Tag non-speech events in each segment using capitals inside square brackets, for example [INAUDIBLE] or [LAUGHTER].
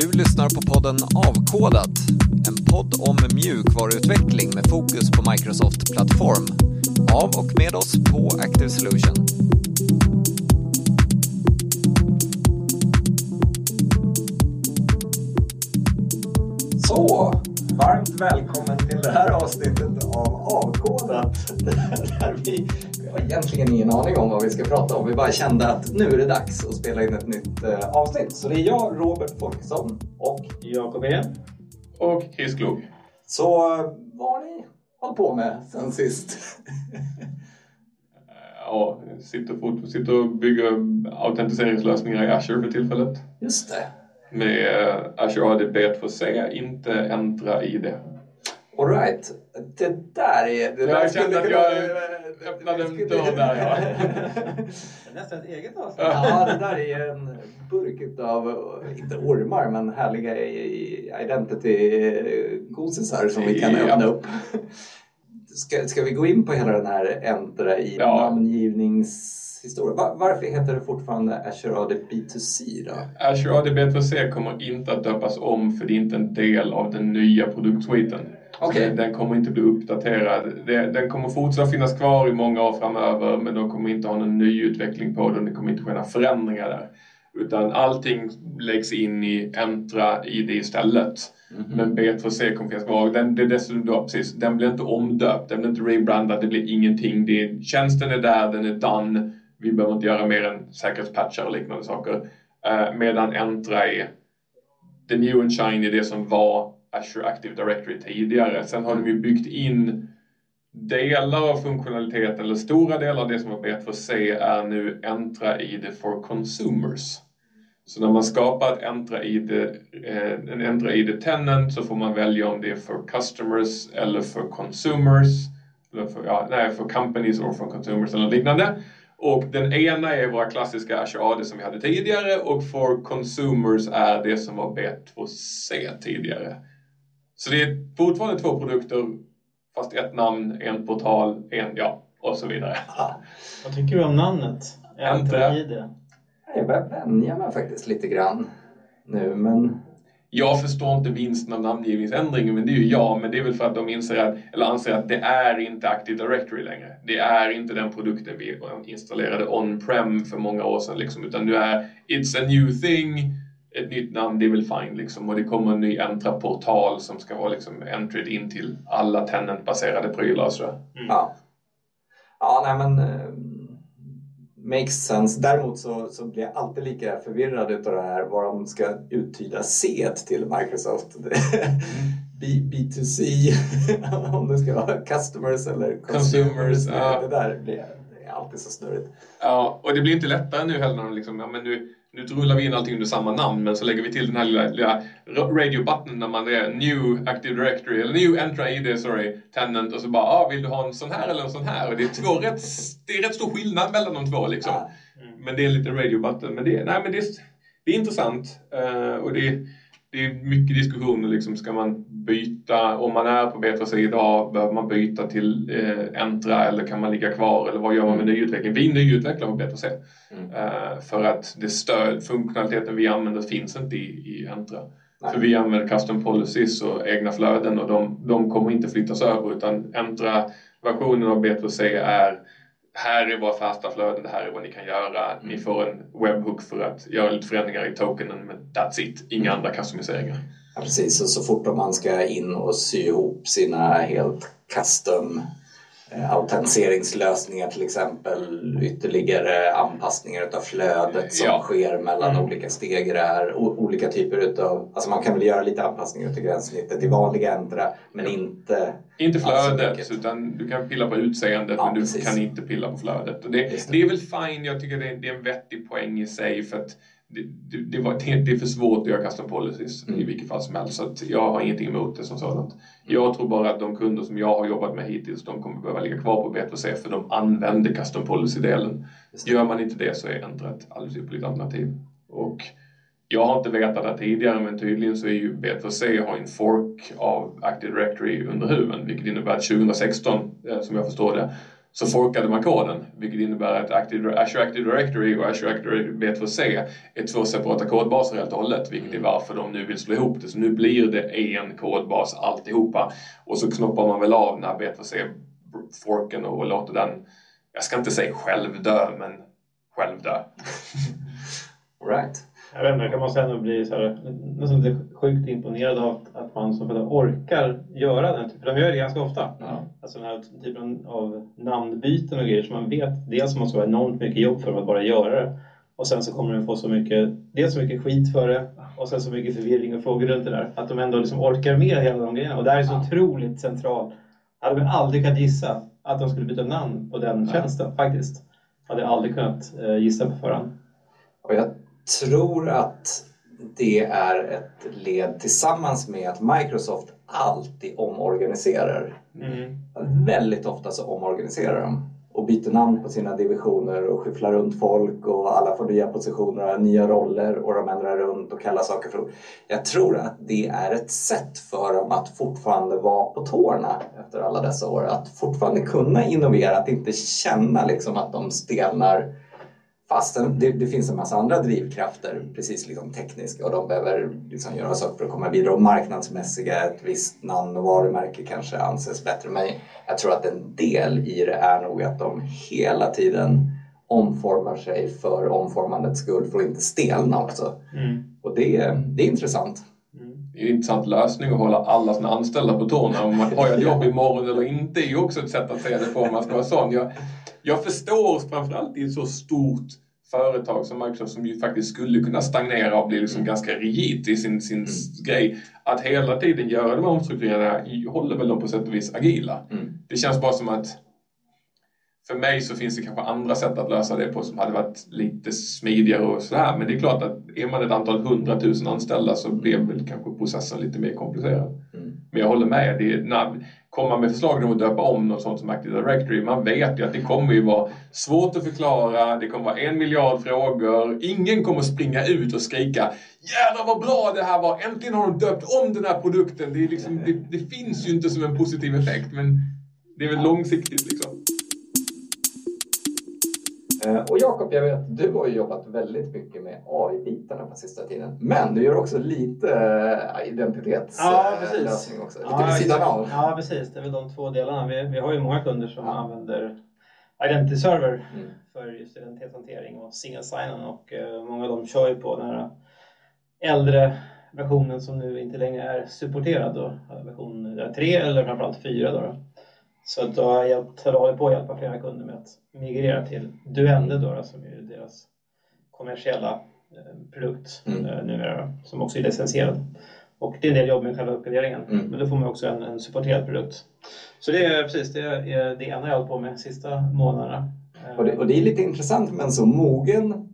Du lyssnar på podden Avkodat, en podd om mjukvaruutveckling med fokus på Microsoft Plattform. Av och med oss på Active Solution. Så, varmt välkommen till det här avsnittet av Avkodat. [LAUGHS] Där vi, har egentligen ingen aning om vad vi ska prata om. Vi bara kände att nu är det dags att spela in ett nytt eh, avsnitt. Så det är jag, Robert Folkesson och Jakob E. och Chris Klog. Så eh, vad har ni hållit på med sen sist? [LAUGHS] Ja, sitter, fort, sitter och bygger autentiseringslösningar i Azure för tillfället. Just det. Med eh, Azure AD B2C, inte Entra ID. All right. Det där är... Det Jag där kände att jag öppnade en dörr där, ja. [LAUGHS] Det är nästan ett eget avsnitt. Ja, det där är en burk av, inte ormar, men härliga i- identity-gosisar som vi kan Ja. öppna upp. Ska, ska vi gå in på hela den här Entra i Ja. namngivningshistorien? Va- varför heter det fortfarande Azure AD B2C då? Azure AD B2C kommer inte att döpas om för det är inte en del av den nya produktsviten. Okej. Den kommer inte bli uppdaterad. Den kommer fortsätta finnas kvar i många år framöver men de kommer inte ha någon ny utveckling på den. Det kommer inte ske några förändringar där. Utan allting läggs in i Entra ID istället. Men B2C kommer finnas kvar. Den, det dessutom då, precis, den blir inte omdöpt, den blir inte rebrandad, det blir ingenting. Det är, tjänsten är där, den är done. Vi behöver inte göra mer än säkerhetspatchar och liknande saker. Eh, medan Entra är the new and shiny, det som var Azure Active Directory tidigare. Sen har de ju byggt in delar av funktionaliteten, eller stora delar av det som var B2C är nu Entra ID for Consumers. Så när man skapar ett Entra-ID, eh, en Entra-ID tenant så får man välja om det är för customers eller för consumers. Eller för, ja, nej, för companies eller för consumers eller liknande. Och den ena är våra klassiska Azure AD som vi hade tidigare och för consumers är det som var B2C tidigare. Så det är fortfarande två produkter fast ett namn, en portal, en, ja, och så vidare. Vad tycker du om namnet? Entra. ID. Jag börjar vänja mig faktiskt lite grann nu, men Jag förstår inte vinsten av namngivningsändringen, men det är ju jag. Men det är väl för att de inser att, eller anser att det är inte Active Directory längre. Det är inte den produkten vi installerade on-prem för många år sedan. Liksom, utan nu är It's a new thing, ett nytt namn, det är väl fine. Liksom, och det kommer en ny Entra-portal som ska vara liksom, entry in till alla tenant-baserade prylar. och sådär. Ja. Ja, nej men... eh, makes sense. Däremot så, så blir jag alltid lika förvirrad utav det här vad de ska uttyda C till Microsoft. [LAUGHS] B, B2C, [LAUGHS] om det ska vara customers eller consumers. Consumers, ja. Det där blir det är alltid så snurrigt. Ja, och det blir inte lättare nu heller när de liksom, ja men nu, nu rullar vi in allting under samma namn men så lägger vi till den här lilla, lilla radio-button när man är new Active Directory, eller new Entra ID, sorry, tenant och så bara, ah, vill du ha en sån här eller en sån här? Och det är två [LAUGHS] rätt, det är rätt stor skillnad mellan de två liksom. Ja. Men det är en liten radio-button. Men det, nej, men det, är, det är intressant eh, och det, det är mycket diskussioner liksom, ska man byta, om man är på B2C idag, behöver man byta till eh, Entra eller kan man ligga kvar eller vad gör man med nyutveckling? Vi nyutvecklar på B2C. Mm. Eh, för att det stöd, funktionaliteten vi använder finns inte i, i Entra. Nej. För vi använder custom policies och egna flöden och de, de kommer inte flyttas över utan Entra-versionen av B2C är här är våra fasta flöden, det här är vad ni kan göra. Ni får en webhook för att göra lite förändringar i tokenen men that's it. Inga andra customiseringar. Ja, precis. Och så fort man ska in och sy ihop sina helt custom autentiseringslösningar till exempel, ytterligare anpassningar utav flödet som Ja. sker mellan Mm. olika steg i det här. Olika typer utav, alltså man kan väl göra lite anpassningar utav gränssnittet i vanliga Entra, men inte Inte Alltså, flödet, utan du kan pilla på utseendet Ja, men du precis. kan inte pilla på flödet. Och det, det. det är väl fine, jag tycker det är, det är en vettig poäng i sig för att det, det, det, var, det, det är för svårt att göra custom policies Mm. i vilket fall som helst. Så jag har ingenting emot det som sådant. Jag tror bara att de kunder som jag har jobbat med hittills, de kommer behöva ligga kvar på B2C för de använder custom policy-delen. Det. Gör man inte det så är Entra ett alldeles alternativ. Och jag har inte vetat det tidigare men tydligen så är ju B2C har en fork av Active Directory under huven vilket innebär att 2016, eh, som jag förstår det, så forkade man koden, vilket innebär att Active, Azure Active Directory och Azure Active B2C är två separata kodbaser helt och hållet, vilket är varför de nu vill slå ihop det. Så nu blir det en kodbas alltihopa och så knoppar man väl av den här B2C-forken och låter den, jag ska inte säga självdö, men självdö. [LAUGHS] right. Jag vet inte, jag måste ändå bli så här, nästan lite sjukt imponerad av att man som företag orkar göra den För de gör det ganska ofta. Ja. Alltså den här typen av namnbyten och grejer som man vet dels måste vara enormt mycket jobb för att bara göra det. Och sen så kommer den få så mycket, dels så mycket skit för det och sen så mycket förvirring och frågor runt det där. Att de ändå liksom orkar med hela de grejerna. Och det här är så otroligt centralt. Jag hade väl aldrig kunnat gissa att de skulle byta namn på den tjänsten faktiskt. Jag hade aldrig kunnat eh, gissa på förhand. Och jag tror att det är ett led tillsammans med att Microsoft alltid omorganiserar. Mm. Väldigt ofta så omorganiserar de och byter namn på sina divisioner och skyfflar runt folk och alla får nya positioner, nya roller och de ändrar runt och kallar saker för Jag tror att det är ett sätt för dem att fortfarande vara på tårna efter alla dessa år. Att fortfarande kunna innovera, att inte känna liksom att de stelnar Fast det, det, finns en massa andra drivkrafter, precis liksom tekniska och de behöver liksom göra saker för att komma vidare. Och marknadsmässiga, ett visst namn och varumärke kanske anses bättre. Men jag tror att en del i det är nog att de hela tiden omformar sig för omformandets skull för att inte stelna också. Mm. Och det, det är intressant. Mm. Det är en intressant lösning att hålla alla sina anställda på tårna. Om man har ett jobb [LAUGHS] imorgon eller inte är ju också ett sätt att se det på om man ska vara sån. Jag, jag förstår framförallt i ett så stort företag som Microsoft som ju faktiskt skulle kunna stagnera och bli liksom mm. ganska rigid i sin, sin mm. grej. Att hela tiden göra de här omstruktureringarna håller väl dem på sätt och vis agila. Mm. Det känns bara som att för mig så finns det kanske andra sätt att lösa det på som hade varit lite smidigare och sådär. Men det är klart att är man ett antal hundratusen anställda så blir väl kanske processen lite mer komplicerad. Mm. Men jag håller med. Det är, när, komma med förslag om att döpa om något sånt som Active Directory. Man vet ju att det kommer ju vara svårt att förklara, det kommer vara en miljard frågor. Ingen kommer springa ut och skrika Jädrar vad bra det här var! Äntligen har de döpt om den här produkten. Det, liksom, det, det finns ju inte som en positiv effekt men det är väl långsiktigt liksom. Eh, och Jakob, jag vet, du har jobbat väldigt mycket med AI-bitarna på sista tiden. Men du gör också lite eh, identitetslösning ja, också, lite ja, vid sidan av. Ja, precis. Det är väl de två delarna. Vi, vi har ju många kunder som ja. använder Identity Server mm. för just identitetshantering och single sign och uh, många av dem kör ju på den här äldre versionen som nu inte längre är supporterad då, version 3 eller framförallt 4 då. Då. Så då har jag hjälpt, hållit på att hjälpa flera kunder med att migrera till Duende då, som är deras kommersiella eh, produkt mm. Eh, numera, som också är licensierad. Och det är en del jobb med själva uppgraderingen, mm. men då får man också en, en supporterad produkt. Så det är precis det, är det ena jag har hållit på med de sista månaderna. Och det, och det är lite intressant med en så mogen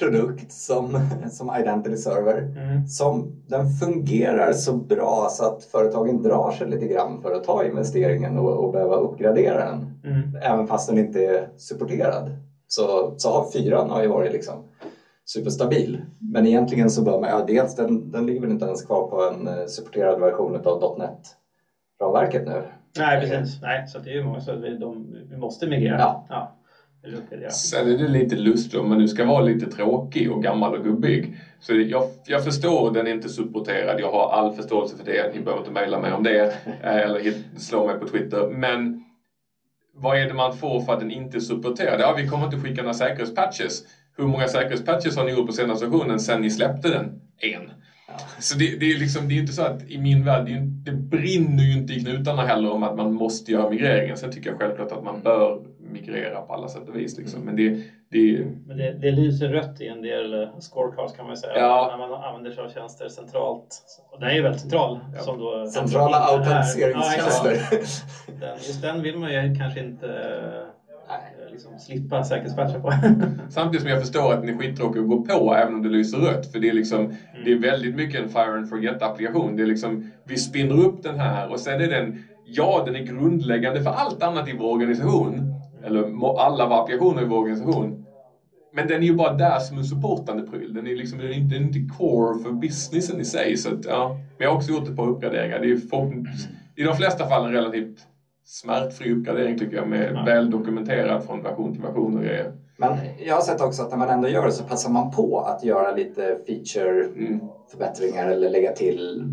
produkt som, som Identity Server. Mm. Som, den fungerar så bra så att företagen drar sig lite grann för att ta investeringen och, och behöva uppgradera den. Mm. Även fast den inte är supporterad. Så, så har fyran har ju varit liksom superstabil. Men egentligen så bör man, ja dels den, den ligger väl inte ens kvar på en eh, supporterad version av .NET-ramverket nu. Nej precis, nej så det är ju många så vi, de, vi måste migrera. Ja. ja. Sen är det lite lustigt om man nu ska vara lite tråkig och gammal och gubbig. Så jag, jag förstår den är inte supporterad. Jag har all förståelse för det. Ni behöver inte mejla mig om det [LAUGHS] eh, eller slå mig på Twitter. Men vad är det man får för att den inte är supporterad? Ja, vi kommer inte skicka några säkerhetspatches. Hur många säkerhetspatches har ni gjort på senaste versionen sen ni släppte den? En. Så det, det, är liksom, det är inte så att i min värld, det, det, brinner ju inte i knutarna heller om att man måste göra migreringen. Sen tycker jag självklart att man bör migrera på alla sätt och vis. Liksom. Men, det, det, Men det, det lyser rött i en del scorecards kan man säga. Ja. När man använder sig av tjänster centralt. Och den är ju väldigt central. Ja. Som då, Centrala autentiseringstjänster. Ja, just den vill man ju kanske inte Eh, liksom slippa säkerhetspatcha på. [LAUGHS] Samtidigt som jag förstår att den är skittråkig att gå på även om det lyser rött. För det är, liksom, mm. det är väldigt mycket en fire and forget applikation. Det är liksom, vi spinner upp den här och sen är den, ja den är grundläggande för allt annat i vår organisation. Eller alla våra applikationer i vår organisation. Men den är ju bara där som en supportande pryl. Den är liksom den är inte, den är inte core för businessen i sig. Så att, ja. Men jag har också gjort ett par uppgraderingar. Det är för, i de flesta fall relativt smärtfri uppgradering tycker jag med ja. väl dokumenterad från version till version och grejer. Men jag har sett också att när man ändå gör det så passar man på att göra lite feature-förbättringar mm. eller lägga till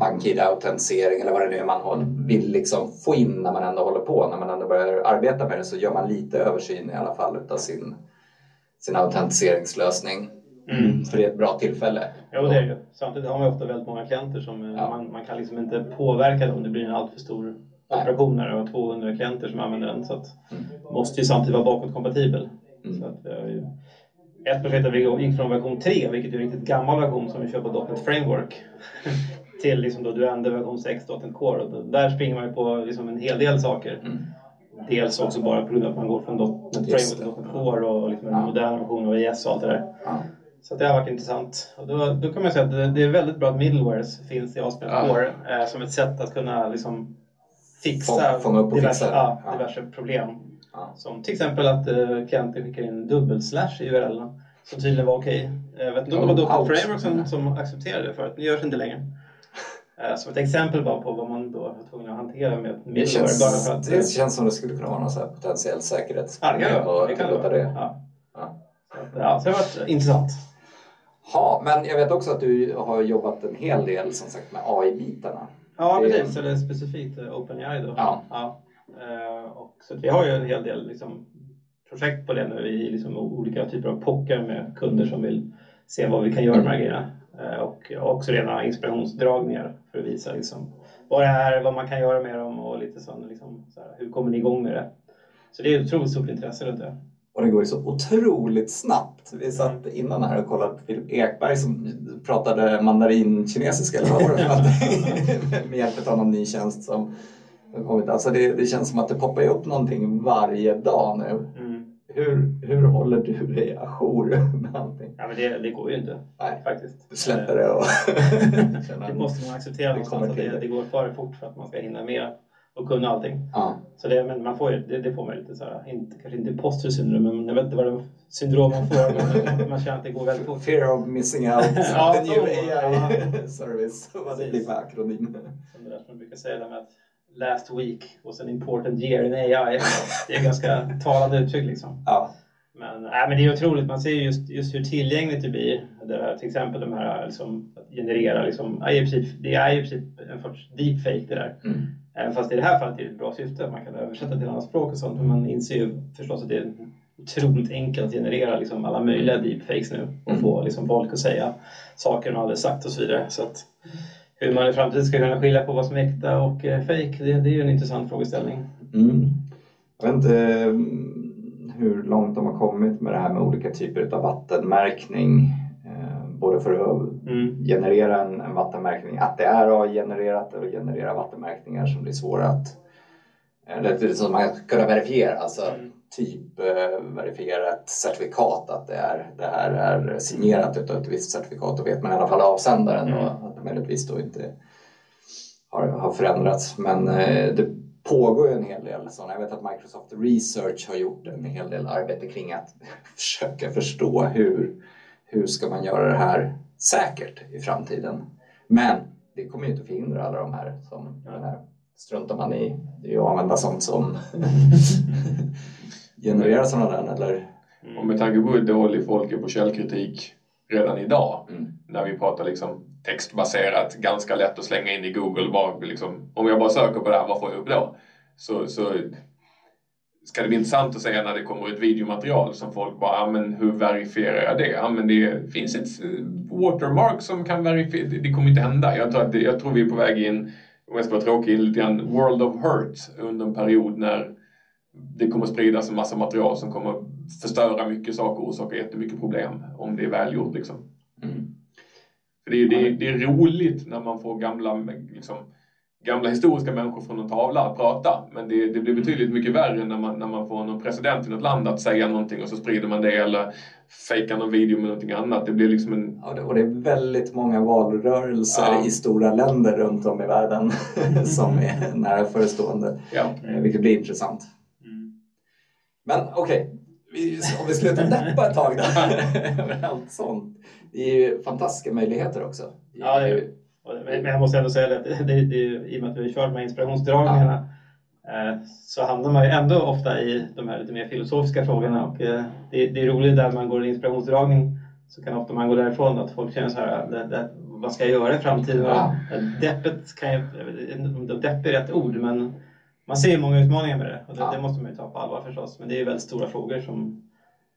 BankID-autentisering eller vad det nu är man vill liksom få in när man ändå håller på. När man ändå börjar arbeta med det så gör man lite översyn i alla fall utav sin, sin autentiseringslösning. Mm. För det är ett bra tillfälle. Ja, det är det. Samtidigt har man ofta väldigt många klienter som eh, ja. man, man kan liksom inte påverka om det blir en alltför stor operation när det har 200 klienter som använder den. Så att mm. måste ju samtidigt vara bakåtkompatibel. Mm. Så att, ett projekt där vi gick från version 3, vilket är en riktigt gammal version som vi kör på .NET Framework, [LAUGHS] till liksom då Duende version 6 .NET Core. Och där springer man ju på liksom en hel del saker. Mm. Dels också bara på grund av att man går från .NET Framework till .NET Core och liksom en ja. modern version av ES och allt det där. Ja. Så det har varit intressant. Och då, då kan man säga att det är väldigt bra att middlewares finns i ASP.NET ja. Core eh, som ett sätt att kunna liksom fixa Fång, upp diverse, fixa ja, diverse problem. Ja. Som till exempel att uh, klienter skickar in dubbelslash i URL som tydligen var okej. Okay. Jag vet inte om det var Docker Framework som, som accepterade det förut, det görs inte längre. Uh, som ett exempel bara på vad man då var tvungen att hantera med middleware. Det känns, att, det känns som det skulle kunna vara någon potentiell säkerhetsproblem ja, det kan det, det. Ja. Ja. Så, ja, så det har varit intressant. Ja, men jag vet också att du har jobbat en hel del som sagt med AI-bitarna. Ja, precis. Eller specifikt eh, OpenAI då. Ja. ja. Uh, och, så vi har ju en hel del liksom, projekt på det nu i liksom, olika typer av pockar med kunder som vill se vad vi kan göra med de här grejerna. Uh, och också rena inspirationsdragningar för att visa liksom, vad det är, vad man kan göra med dem och lite sån, liksom, så här, hur kommer ni igång med det? Så det är ett otroligt stort intresse runt det. Och det går ju så otroligt snabbt. Vi satt innan här och kollade på Filip Ekberg som pratade mandarin-kinesiska eller vad var det [LAUGHS] med hjälp av någon ny tjänst som kommit. Alltså det, det känns som att det poppar upp någonting varje dag nu. Mm. Hur, hur håller du dig ajour med [LAUGHS] allting? Ja, men det, det går ju inte Nej, faktiskt. Du släpper det och... [LAUGHS] det måste man acceptera någonstans. Det, det går för fort för att man ska hinna med och kunna allting. Ja. Så det, men man får ju, det, det får man lite så här, inte, kanske inte imposter syndrom, men jag vet inte vad det syndrom man får, men man känner att det går väldigt fort. Fear of missing out, [LAUGHS] ja, the new AI service, vad det blir för akronym. Som det där som man brukar säga med att last week was an important year in AI. Det är ganska talande uttryck liksom. Ja. Men, äh, men det är otroligt, man ser just, just hur tillgängligt det blir. Det till exempel de här liksom, att generera, liksom, det är i princip en sorts deepfake det där. Mm. Även fast i det här fallet är det ett bra syfte, man kan översätta till andra språk och sånt, men man inser ju förstås att det är otroligt enkelt att generera liksom alla möjliga deepfakes nu och mm. få liksom folk att säga saker de aldrig sagt och så vidare. Så att, hur man i framtiden ska kunna skilja på vad som är äkta och eh, fake, det, det är ju en intressant frågeställning. Mm. Jag vet inte mm, hur långt de har kommit med det här med olika typer av vattenmärkning både för att mm. generera en, en, vattenmärkning, att det är AI-genererat och generera vattenmärkningar som blir svåra att eller som man kunna verifiera, alltså mm. Typ eh, certifikat att det, är, det här är signerat utav ett visst certifikat. Då vet man i alla fall avsändaren mm. och att det möjligtvis då inte har, har förändrats. Men eh, det pågår ju en hel del sådana. Jag vet att Microsoft Research har gjort en hel del arbete kring att [LAUGHS] försöka förstå hur hur ska man göra det här säkert i framtiden? Men det kommer ju inte förhindra alla de här som ja. Struntar man i det är att använda sånt som [LAUGHS] genererar sådana där eller? Mm. Och med tanke på hur dålig folk är på källkritik redan idag mm. när vi pratar liksom textbaserat, ganska lätt att slänga in i Google. Bara, liksom, om jag bara söker på det här, vad får jag upp då? Så, så ska det bli intressant att se när det kommer ett videomaterial som folk bara, ja men hur verifierar jag det? Ja men det finns ett eh, watermark som kan verifiera, det kommer inte hända. Jag tror, att det, jag tror vi är på väg in, om jag ska vara tråkig, in lite grann world of hurt under en period när det kommer spridas en massa material som kommer förstöra mycket saker och orsaka jättemycket problem om det är välgjort liksom. Mm. För det, det, det är roligt när man får gamla liksom, gamla historiska människor från en tavla att prata. Men det, det blir betydligt mycket värre när man, när man får någon president i något land att säga någonting och så sprider man det eller fejkar någon video med någonting annat. Det blir liksom en... Ja, och det är väldigt många valrörelser ja. i stora länder runt om i världen [LAUGHS] som är nära förestående. Ja. Eh, vilket blir intressant. Mm. Men okej, okay. om vi slutar deppa ett tag över [LAUGHS] [LAUGHS] allt sånt. Det är ju fantastiska möjligheter också. Ja, det är men jag måste ändå säga att det, det, det, i och med att vi har kört med inspirationsdragningarna eh, så hamnar man ju ändå ofta i de här lite mer filosofiska frågorna och det, det är roligt där man går en inspirationsdragning så kan ofta man gå därifrån att folk känner så här, det, vad ska jag göra i framtiden? Ja. Deppet kan jag, jag depp är rätt ord men man ser många utmaningar med det och det, ja. det, måste man ju ta på allvar förstås. Men det är väldigt stora frågor som,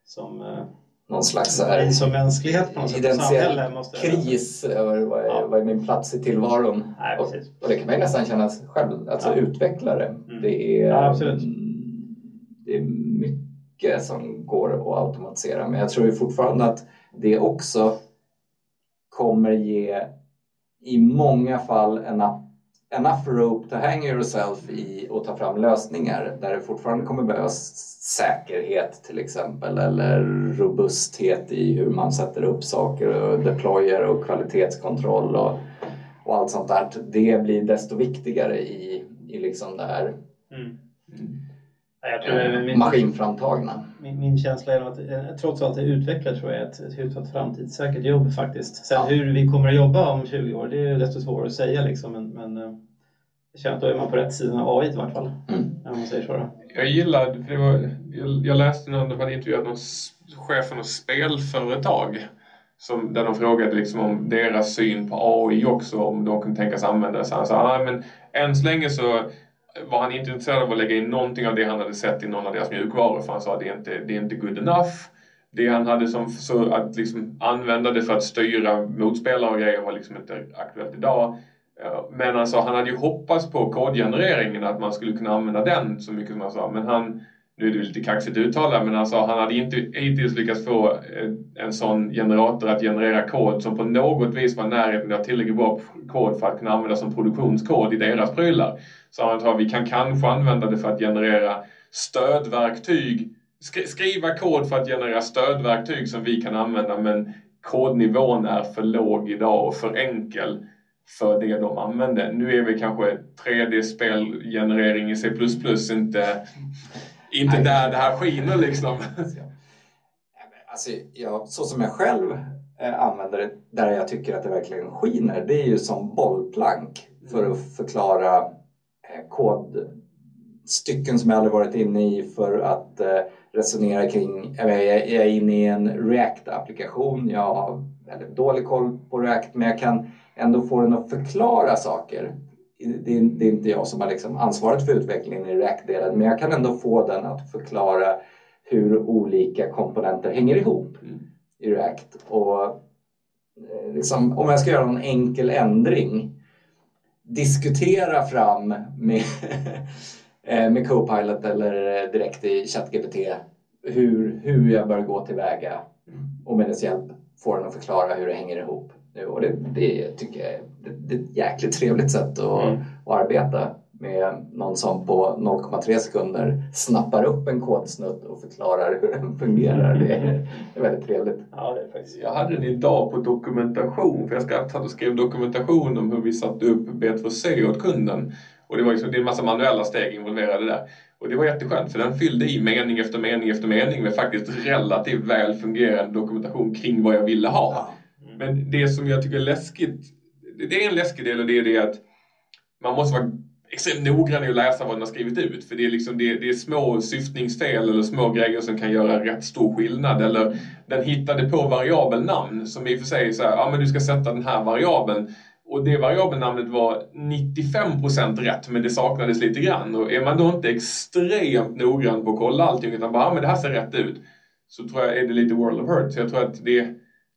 som eh, någon slags här, som mänsklighet på något sätt. Måste kris över vad är, ja. vad är min plats i tillvaron? Nej, och, och, det kan man ju nästan känna själv, alltså ja. utvecklare. Mm. Det, är, ja, absolut. det är mycket som går att automatisera men jag tror ju fortfarande att det också kommer ge i många fall enough, enough rope to hang yourself i och ta fram lösningar där det fortfarande kommer behövas säkerhet till exempel eller robusthet i hur man sätter upp saker och deployer och kvalitetskontroll och, och allt sånt där. Det blir desto viktigare i, i liksom det här mm. Min, maskinframtagna. Min, min, känsla är att eh, trots allt det utvecklar tror jag ett, ett hyfsat framtidssäkert jobb faktiskt. Sen ja. hur vi kommer att jobba om 20 år det är desto svårare att säga liksom men, men eh, jag känner att då är man på rätt sida av AI i vart fall. Mm. Om man säger så. Då. Jag gillar, för var, jag, jag läste någon, de hade intervjuat någon chef för något spelföretag som, där de frågade liksom om deras syn på AI också, om de kunde tänkas använda det. Så han sa, ah, men än så länge så var han inte intresserad av att lägga in någonting av det han hade sett i någon av deras mjukvaror för han sa att det är inte det är inte good enough. Det han hade som så att liksom använda det för att styra motspelare och grejer var liksom inte aktuellt idag. Eh, men han sa han hade ju hoppats på kodgenereringen, att man skulle kunna använda den så mycket som han sa. Men han, nu är det lite kaxigt uttalat, men han sa han hade inte hittills lyckats få eh, en sån generator att generera kod som på något vis var närheten av tillräckligt bra kod för att kunna använda som produktionskod i deras prylar. Så han sa vi kan kanske använda det för att generera stödverktyg, skriva kod för att generera stödverktyg som vi kan använda men kodnivån är för låg idag och för enkel för det de använder. Nu är vi kanske 3D-spelgenerering i C++ inte, inte där det här skiner liksom. [LAUGHS] Alltså, ja, så som jag själv eh, använder det, där jag tycker att det verkligen skiner, det är ju som bollplank för att förklara kodstycken som jag aldrig varit inne i för att eh, resonera kring, jag är inne i en React-applikation, jag har väldigt dålig koll på React men jag kan ändå få den att förklara saker. Det är, det är inte jag som har liksom ansvaret för utvecklingen i React-delen men jag kan ändå få den att förklara hur olika komponenter hänger ihop mm. i React. Och eh, liksom, om jag ska göra någon enkel ändring diskutera fram med, [LAUGHS] eh, med Copilot eller direkt i ChatGPT hur, hur jag bör gå tillväga mm. och med dess hjälp få den att förklara hur det hänger ihop nu och det, det tycker jag det, det är ett jäkligt trevligt sätt att, mm. att arbeta med någon som på 0,3 sekunder snappar upp en kodsnutt och förklarar hur den fungerar. Det är, det är väldigt trevligt. Ja, det faktiskt. Jag hade den idag på dokumentation, för jag satt och skrev dokumentation om hur vi satte upp B2C åt kunden. Och det var liksom, det är en massa manuella steg involverade där. Och det var jätteskönt för den fyllde i mening efter mening efter mening med faktiskt relativt väl fungerande dokumentation kring vad jag ville ha. Ja. Men det som jag tycker är läskigt, det är en läskig del och det är det att man måste vara extremt noggrann i att läsa vad den har skrivit ut. För det är, liksom, det, det är små syftningsfel eller små grejer som kan göra rätt stor skillnad. Eller den hittade på variabelnamn som i och för sig så här, ja men du ska sätta den här variabeln. Och det variabelnamnet var 95% rätt men det saknades lite grann. Och är man då inte extremt noggrann på att kolla allting utan bara, ja men det här ser rätt ut. Så tror jag är det lite world of hurt. Så jag tror att det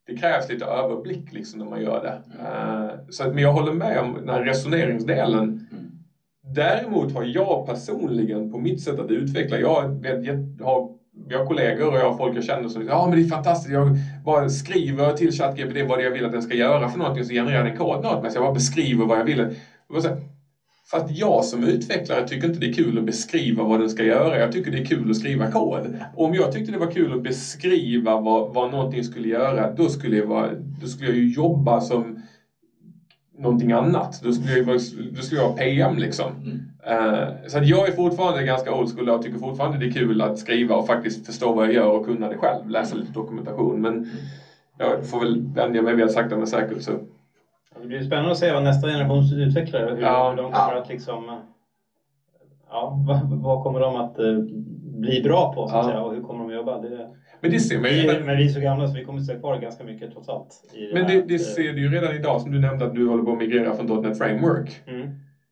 det krävs lite överblick liksom när man gör det. Mm. så men jag håller med om den här resoneringsdelen. Däremot har jag personligen på mitt sätt att utveckla, jag, jag har jag har kollegor och jag har folk jag känner som liksom, säger ah, men det är fantastiskt, jag bara skriver till ChatGPT vad jag vill att den ska göra för någonting så genererar den kod åt mig. Så jag bara beskriver vad jag vill. För att jag som utvecklare tycker inte det är kul att beskriva vad den ska göra. Jag tycker det är kul att skriva kod. Och om jag tyckte det var kul att beskriva vad, vad någonting skulle göra, då skulle, jag vara, då skulle jag ju jobba som någonting annat. Då skulle jag, vara, då skulle jag vara PM liksom. Mm. Uh, så att jag är fortfarande ganska old school och tycker fortfarande det är kul att skriva och faktiskt förstå vad jag gör och kunna det själv. Läsa lite dokumentation. Men jag får väl vänja mig vid sakta men säkert så det blir spännande att se vad nästa generations utvecklare, hur, ja. de kommer ja. att liksom ja, [LAUGHS] vad, vad kommer de att eh, bli bra på så att ja. säga, och hur kommer de att jobba? Det, men det ser man ju redan... Men vi är så gamla så vi kommer stå kvar ganska mycket trots allt. Det men det, det eh, ser du ju redan idag som du nämnde att du håller på att migrera från .NET Framework. Mm.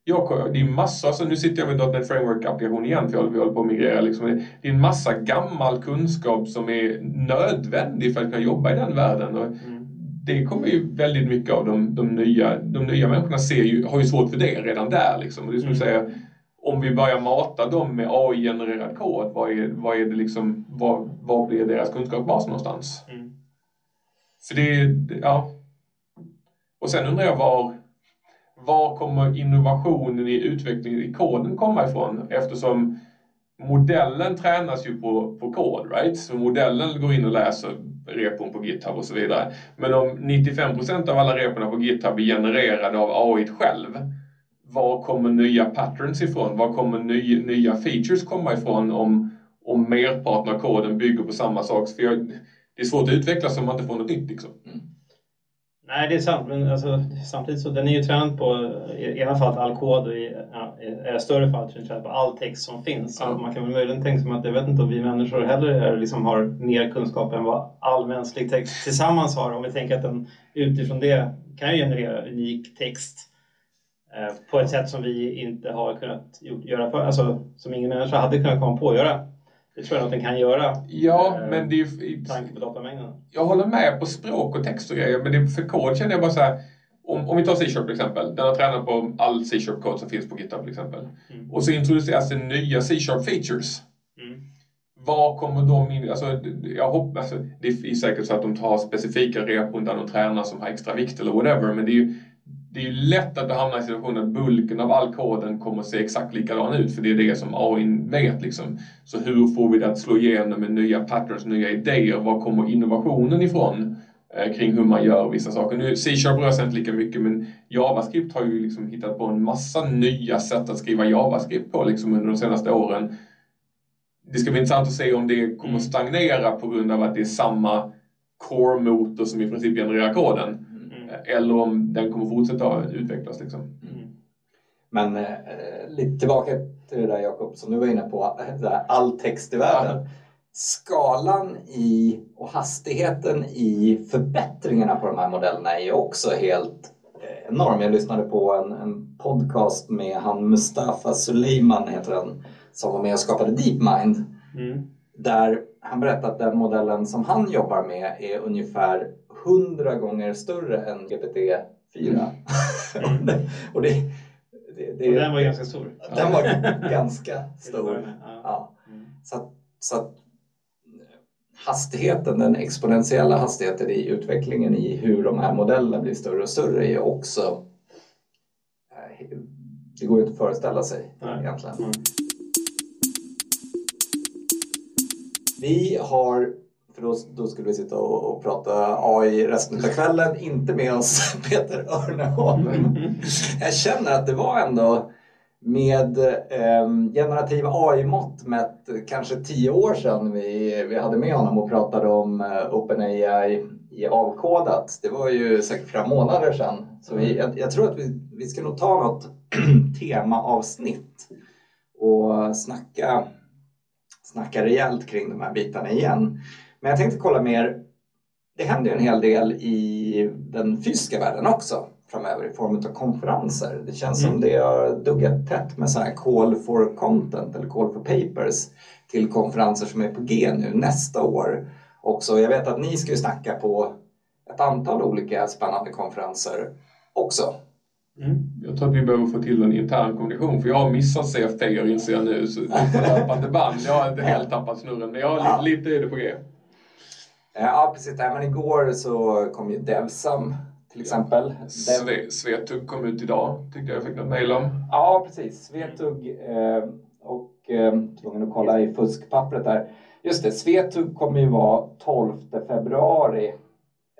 Jag, det är massor, alltså nu sitter jag med .NET Framework-applikation igen för vi håller på att migrera. Liksom. Det är en massa gammal kunskap som är nödvändig för att kunna jobba i den världen. Och mm. Det kommer ju väldigt mycket av de, de, nya, de nya människorna ser ju, har ju svårt för det redan där. Liksom. Och det som mm. säger, om vi börjar mata dem med AI-genererad kod, vad är, vad är det liksom, vad, vad blir deras kunskapsbas någonstans? Mm. För det, ja. Och sen undrar jag var, var kommer innovationen i utvecklingen i koden komma ifrån? Eftersom modellen tränas ju på, på kod, right? Så modellen går in och läser repon på GitHub och så vidare. Men om 95% av alla reporna på GitHub är genererade av AI själv, var kommer nya patterns ifrån? Var kommer ny, nya features komma ifrån om, om merparten av koden bygger på samma sak? För jag, det är svårt att utveckla om man inte får något nytt. Liksom. Mm. Nej, det är sant. Men alltså, samtidigt så den är ju tränad på i ena fallet all kod och i, ja, i större fall tränad på all text som finns. Så man kan väl möjligen tänka sig att jag vet inte om vi människor heller är, liksom, har mer kunskap än vad all mänsklig text tillsammans har. Om vi tänker att den utifrån det kan generera unik text på ett sätt som vi inte har kunnat göra för, alltså som ingen människa hade kunnat komma på att göra. Det tror jag att den kan göra. Ja, eh, men det är ju... tanke på datamängden. Jag håller med på språk och text och grejer, men det, för kod känner jag bara så här. Om, om vi tar C-sharp till exempel. Den har tränat på all C-sharp-kod som finns på GitHub till exempel. Mm. Och så introduceras det nya C-sharp features. Mm. Vad kommer de in... Alltså, jag hoppas... Alltså, det är säkert så att de tar specifika repon där de tränar som har extra vikt eller whatever, men det är ju det är ju lätt att du hamnar i situationen att bulken av all koden kommer att se exakt likadan ut för det är det som AI vet liksom. Så hur får vi det att slå igenom med nya patterns, nya idéer? Var kommer innovationen ifrån? Eh, kring hur man gör vissa saker. Nu, C-sharp rör sig inte lika mycket men JavaScript har ju liksom hittat på en massa nya sätt att skriva JavaScript på liksom under de senaste åren. Det ska bli intressant att se om det kommer att stagnera på grund av att det är samma core-motor som i princip genererar koden eller om den kommer fortsätta utvecklas. Liksom. Mm. Men eh, lite tillbaka till det där Jakob som du var inne på, där all text i världen. Ja. Skalan i och hastigheten i förbättringarna på de här modellerna är ju också helt eh, enorm. Jag lyssnade på en, en podcast med han Mustafa Suleiman heter han, som var med och skapade DeepMind. Mm. Där han berättade att den modellen som han jobbar med är ungefär hundra gånger större än GPT-4. Mm. [LAUGHS] och, det, det, det, och den var ganska stor. Den var ganska [LAUGHS] stor. Ja. Mm. Så, så att hastigheten, den exponentiella hastigheten i utvecklingen i hur de här modellerna blir större och större är också eh, det går ju inte att föreställa sig Nej. egentligen. Mm. Vi har för då, då skulle vi sitta och, och prata AI resten av kvällen. Inte med oss [LAUGHS] Peter Örneholm. Mm. Jag känner att det var ändå med eh, generativ AI-mått mätt kanske tio år sedan vi, vi hade med honom och pratade om eh, OpenAI i avkodat. Det var ju säkert flera månader sedan. Så vi, jag, jag tror att vi, vi ska nog ta något [CLEARS THROAT] temaavsnitt och snacka, snacka rejält kring de här bitarna igen. Men jag tänkte kolla mer, det händer ju en hel del i den fysiska världen också framöver i form av konferenser. Det känns mm. som det har duggat tätt med så här call for content eller call for papers till konferenser som är på G nu nästa år. Också, jag vet att ni ska ju snacka på ett antal olika spännande konferenser också. Mm. Jag tror att vi behöver få till en intern kommunikation för jag har missat CFP inser jag nu. Så på löpande band. Jag har inte helt tappat snurren men jag har lite, lite är det på G. Ja, precis. Men igår så kom ju Devsam till exempel. Sve, Svetug kom ut idag, tyckte jag fick något mejl om. Ja, precis. Svetug eh, och eh, tvungen att kolla i fuskpappret där. Just det, Svetug kommer ju vara 12 februari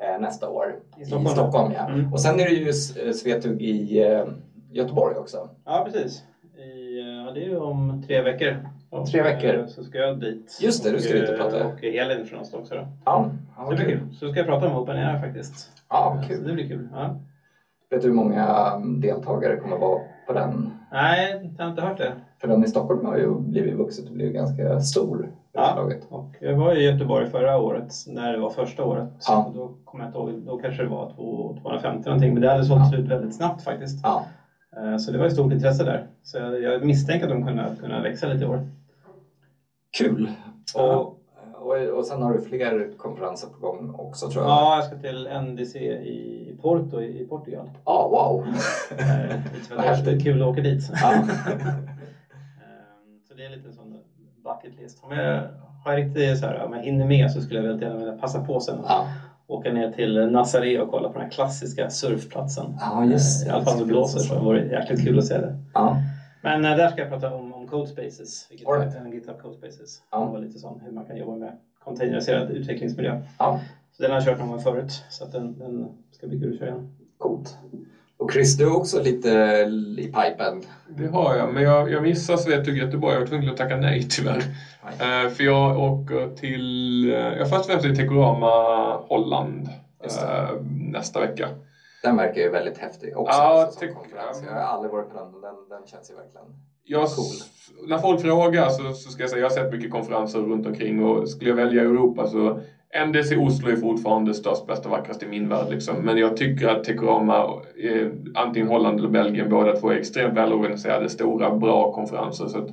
eh, nästa år i Stockholm. I Stockholm ja. Mm. Och sen är det ju eh, Svetug i eh, Göteborg också. Ja, precis. I, eh, ja, det är ju om tre veckor. Om tre veckor. Eh, så ska jag dit. Just det, du ska dit och prata. Och Elin från oss också. Då. Ja, ja det blir kul. Så ska jag prata om OpenAI faktiskt. Ja, kul. Så det blir kul. Ja. Vet du hur många deltagare kommer vara på den? Nej, jag har inte hört det. För den i Stockholm har ju blivit vuxit och blivit ganska stor. Ja, och jag var i Göteborg förra året när det var första året. Ja. Då kommer jag inte ihåg, då kanske det var 250 någonting men det hade sålt ja. väldigt snabbt faktiskt. Ja. Eh, så det var ett stort intresse där. Så jag misstänker att de kunde kunna växa lite i år. Kul! Och, och, och sen har du fler konferenser på gång också tror jag? Ja, jag ska till NDC i Porto i Portugal. Ja, oh, wow! det är kul att åka dit. Ja. [LAUGHS] så det är lite en sån bucket list. Om jag har riktigt så här, om jag hinner med så skulle jag väldigt gärna vilja passa på sen ja. åka ner till Nazaré och kolla på den här klassiska surfplatsen. Ja, just, I alla fall så blåser så det vore jäkligt kul att se det. Ja. Men äh, där ska jag prata om, om Codespaces, vilket right. en GitHub Codespaces. Ja. Det var lite sån hur man kan jobba med containeriserad utvecklingsmiljö. Ja. Så den har jag kört någon gång förut så att den, den ska bli kul att köra igen. Coolt. Och Chris, du är också lite i pipen. Det har jag, men jag, jag missade Svet och Göteborg. Jag var tvungen att tacka nej tyvärr. Uh, för jag åker till, uh, jag först och främst till Tekorama Holland uh, nästa vecka. Den verkar ju väldigt häftig också. Ja, som konferens. Jag har aldrig varit på den, den, den känns ju verkligen jag, cool. När folk frågar så, så ska jag säga, jag har sett mycket konferenser runt omkring och skulle jag välja Europa så NDC Oslo är fortfarande störst, bäst och vackrast i min värld. Liksom. Men jag tycker att Tekorama, eh, antingen Holland eller Belgien, båda två är extremt välorganiserade, stora, bra konferenser. Så att,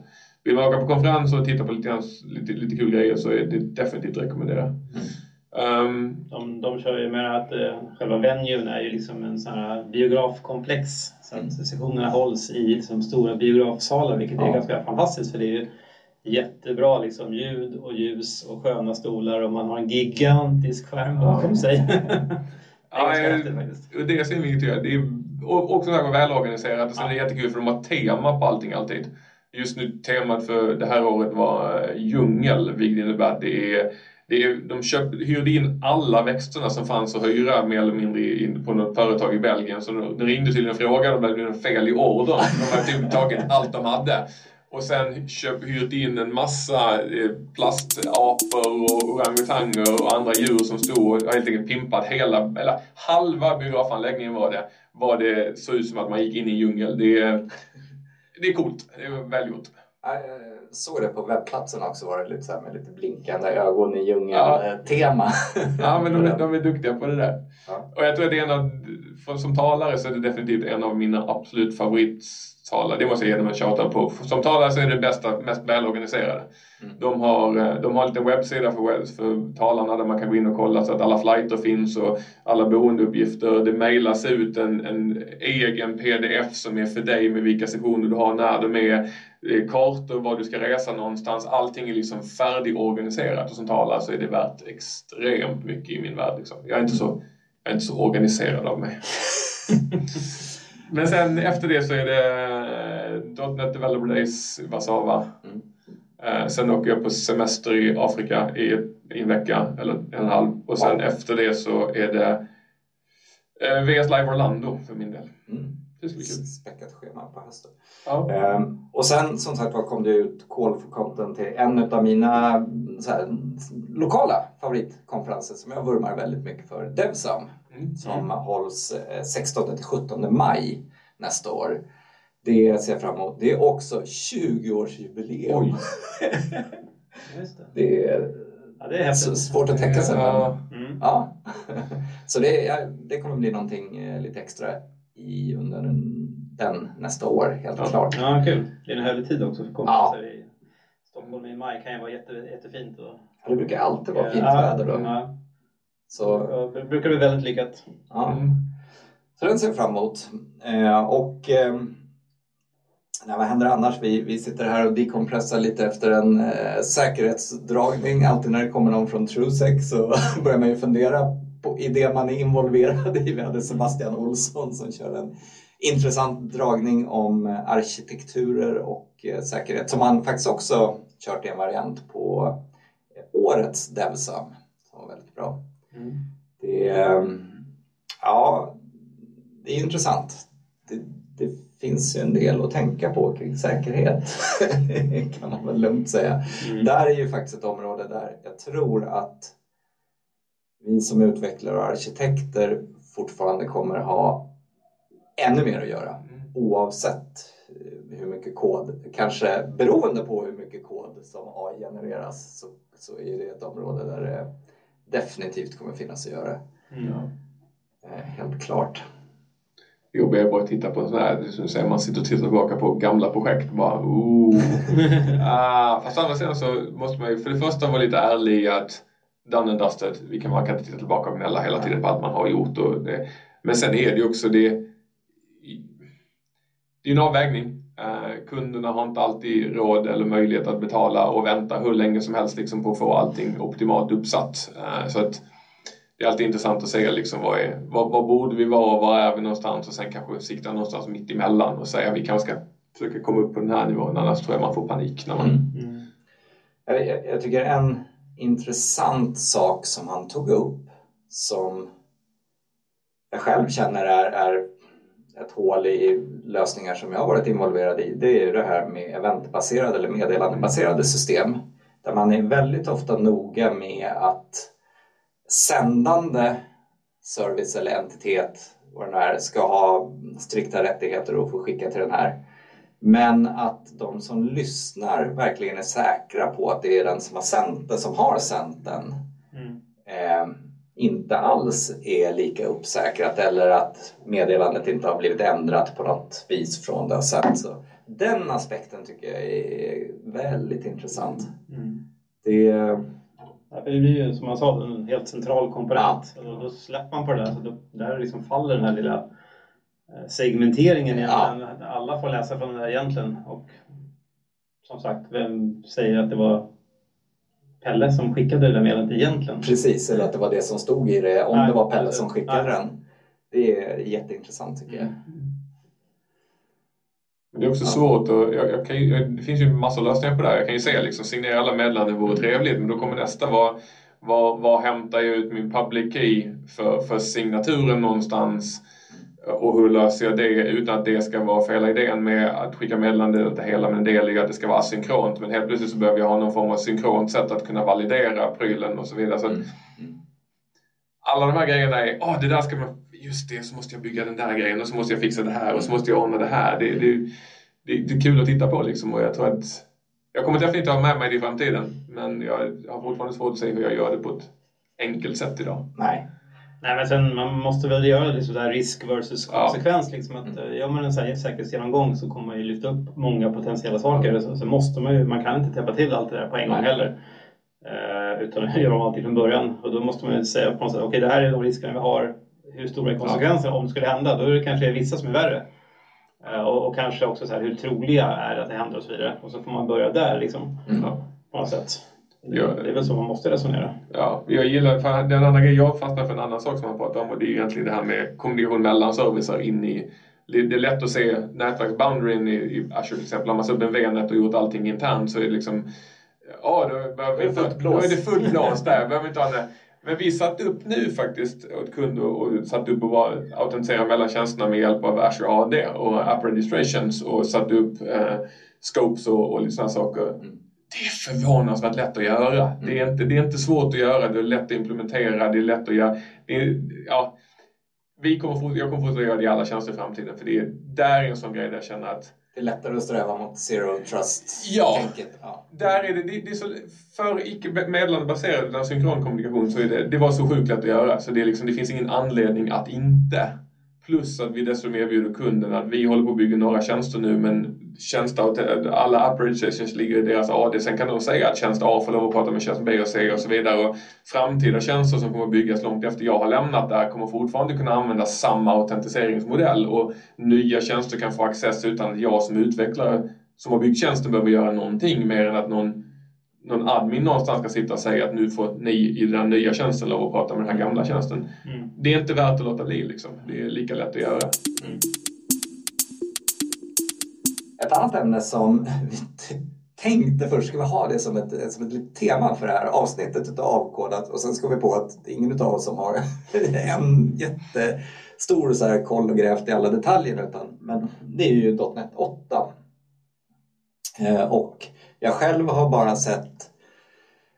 vill man åka på konferens och titta på lite, lite, lite kul grejer så är det definitivt rekommendera. Mm. Um, de, de kör ju med att eh, själva venuen är ju liksom en sån här biografkomplex. Så att mm. sessionerna hålls i liksom stora biografsalar vilket ja. är ganska fantastiskt för det är ju jättebra liksom, ljud och ljus och sköna stolar och man har en gigantisk skärm bakom sig. [LAUGHS] ja, ur det synvinkeln det är också så välorganiserat och sen är det jättekul för de har tema på allting alltid. Just nu temat för det här året var eh, djungel vilket innebär att det är det är, de köpt, hyrde in alla växterna som fanns att hyra mer eller mindre in på något företag i Belgien. Så de ringde till en fråga och det blev fel i ordern. De hade typ tagit allt de hade och sen köpt, hyrt in en massa eh, plastapor och orangutanger och andra djur som stod och helt enkelt pimpat hela, eller halva biografanläggningen var det, var det såg ut som att man gick in i en djungel. Det det är coolt, det är välgjort. Såg det på webbplatsen också, var det lite så med lite blinkande ögon i djungeln-tema. Ja. ja, men de, de, är [LAUGHS] duktiga på det där. Ja. Och jag tror att det är en av, som talare så är det definitivt en av mina absolut favorits talare. Det måste jag ge dem en tjata på. Som talare så är det bästa, mest välorganiserade. Mm. De, har, eh, de har en liten webbsida för, för talarna där man kan gå in och kolla så att alla flighter finns och alla boendeuppgifter. Det mejlas ut en, en egen pdf som är för dig med vilka sessioner du har, när de är, kartor, var du ska resa någonstans. Allting är liksom färdigorganiserat och som talare så är det värt extremt mycket i min värld. Liksom. Jag, är inte så, jag är inte så organiserad av mig. [LAUGHS] Men sen efter det så är det .NET Developer Days Warszawa. Mm. Eh, sen åker jag på semester i Afrika i, i en vecka eller en halv. Och sen wow. efter det så är det eh, VS Live Orlando för min del. Mm. Det ska bli kul. Späckat schema på hösten. Ja. Ehm, och sen som sagt var kom det ut Call for Content till en av mina här, lokala favoritkonferenser som jag vurmar väldigt mycket för, Devsam. Mm. Som mm. hålls 16 till 17 maj nästa år. Det ser jag fram emot. Det är också 20-årsjubileum. [LAUGHS] det. är, ja, det är svårt att tänka sig. Ja. Mm. ja. [LAUGHS] så det, det kommer bli någonting eh, lite extra i, under den nästa år, helt ja. klart. Ja, kul. Det är en härlig tid också för kompisar. Ja. I Stockholm i maj kan ju vara jätte, jättefint. Och... Ja, det brukar alltid vara fint ja, väder då. Ja. Så, det brukar bli väldigt lyckat. Ja. Mm. Så den ser jag fram emot. Eh, och eh, nej, vad händer annars? Vi, vi sitter här och dekompressar lite efter en eh, säkerhetsdragning. Alltid när det kommer någon från TrueSec så [LAUGHS] börjar man ju fundera på, i det man är involverad i. Vi hade Sebastian Olsson som kör en intressant dragning om arkitekturer och eh, säkerhet som han faktiskt också kört i en variant på eh, årets Devsam som var väldigt bra. Mm. Det, ehm, ja, det är intressant. Det, det, finns ju en del att tänka på kring säkerhet, [LAUGHS] kan man väl lugnt säga. Mm. Där är ju faktiskt ett område där jag tror att vi som utvecklare och arkitekter fortfarande kommer ha ännu mer att göra mm. oavsett eh, hur mycket kod, kanske beroende på hur mycket kod som AI genereras så, så är det ett område där det definitivt kommer finnas att göra. Mm. Helt klart. Jobb är bara att titta på sådana här, som säger, man sitter och tittar tillbaka på gamla projekt bara oh. [LAUGHS] ah, Fast andra sidan så måste man ju för det första vara lite ärlig att done and dusted. Vi kan, man kan inte titta tillbaka och gnälla hela tiden på allt man har gjort. Och det, men sen är det ju också det, det är en avvägning. Eh, kunderna har inte alltid råd eller möjlighet att betala och vänta hur länge som helst liksom på att få allting optimalt uppsatt. Eh, så att det är alltid intressant att se liksom vad, är, vad, vad borde vi vara och var är vi någonstans och sen kanske sikta någonstans mitt emellan och säga vi kanske ska försöka komma upp på den här nivån annars tror jag man får panik. När man... Mm. Mm. Jag, jag tycker en intressant sak som han tog upp som jag själv känner är, är ett hål i lösningar som jag har varit involverad i det är det här med eventbaserade eller meddelandebaserade system där man är väldigt ofta noga med att sändande service eller entitet vad den är, ska ha strikta rättigheter och få skicka till den här. Men att de som lyssnar verkligen är säkra på att det är den som har sänt den som har sänt den. Mm. Eh, inte alls är lika uppsäkrat eller att meddelandet inte har blivit ändrat på något vis från det sätt. Så den aspekten tycker jag är väldigt intressant. Mm. Det, ja, det blir ju som man sa en helt central komponent. Ja. Och då släpper man på det där så då, där liksom faller den här lilla segmenteringen igen. Ja. Alla får läsa från det där egentligen. Och som sagt, vem säger att det var Pelle som skickade det där meddelandet egentligen. Precis, eller att det var det som stod i det, om nej, det var Pelle som skickade nej. den. Det är jätteintressant tycker jag. Men det är också ja. svårt och jag, jag kan ju, det finns ju massa lösningar på det här. Jag kan ju säga liksom signera alla meddelanden vore trevligt men då kommer nästa vara var, var hämtar jag ut min public key för, för signaturen någonstans? Och hur löser jag det utan att det ska vara fel idén med att skicka meddelanden, inte hela men en del i att det ska vara asynkront. Men helt plötsligt så behöver jag ha någon form av synkront sätt att kunna validera prylen och så vidare. Så mm. Alla de här grejerna är, åh oh, det där ska man, just det, så måste jag bygga den där grejen och så måste jag fixa det här och så måste jag ordna det här. Det, det, det, det är kul att titta på liksom och jag tror att jag kommer definitivt ha med mig det i framtiden. Men jag har fortfarande svårt att se hur jag gör det på ett enkelt sätt idag. Nej. Nej men sen man måste väl göra det sådär risk versus konsekvens. Ja. Liksom att, mm. Gör man en säkerhetsgenomgång så kommer man ju lyfta upp många potentiella saker. Så, så måste man ju, man kan inte täppa till allt det där på en gång heller. Uh, utan [LAUGHS] göra om allting från början. Och då måste man ju säga på något sätt, okej okay, det här är de riskerna vi har. Hur stora är konsekvenserna ja. om det skulle hända? Då är det kanske vissa som är värre. Uh, och, och, kanske också så här, hur troliga är det att det händer och så vidare. Och så får man börja där liksom. Mm. På något sätt. Det, det är väl så man måste resonera. Ja, jag gillar, för den andra grejen jag fastnar för en annan sak som man pratar om och det är egentligen det här med kommunikation mellan servicer in i det är lätt att se nätverksboundaryn i, i Azure till exempel. Har man en VNet och gjort allting internt så är det liksom Ja, då, behöver det fullt blås. då är det fullt blås [LAUGHS] där. behöver inte ha. Men vi satt upp nu faktiskt åt kunder och satt upp och autentisera mellan tjänsterna med hjälp av Azure AD och App Registrations och satt upp eh, scopes och, och lite sådana saker. Mm det är förvånansvärt lätt att göra. Mm. Det, är inte, det är inte svårt att göra, det är lätt att implementera, det är lätt att göra. Är, ja, vi kommer jag kommer fortsätta göra det i alla tjänster i framtiden för det är, där är en sån grej där jag känner att det är lättare att sträva mot zero trust ja, ja, där är det, det, det är så, för icke meddelandebaserad synkron kommunikation så är det, det var så sjukt lätt att göra. Så det, är liksom, det finns ingen anledning att inte Plus att vi dessutom erbjuder kunden att vi håller på att bygga några tjänster nu men tjänster, alla upgrade sessions ligger i deras AD. Sen kan de säga att tjänst A får lov att prata med tjänst B och C och så vidare. Och framtida tjänster som kommer att byggas långt efter jag har lämnat där kommer fortfarande kunna använda samma autentiseringsmodell och nya tjänster kan få access utan att jag som utvecklare som har byggt tjänsten behöver göra någonting mer än att någon någon admin någonstans ska sitta och säga att nu får ni i den nya tjänsten lov att prata med den här gamla tjänsten. Mm. Det är inte värt att låta bli liksom. Det är lika lätt att göra. Mm. Ett annat ämne som vi tänkte först, ska vi ha det som ett, som ett litet tema för det här avsnittet utav avkodat och sen ska vi på att det är ingen av oss som har [LAUGHS] en jättestor så här koll och grävt i alla detaljer utan men det är ju .NET 8. Eh, och jag själv har bara sett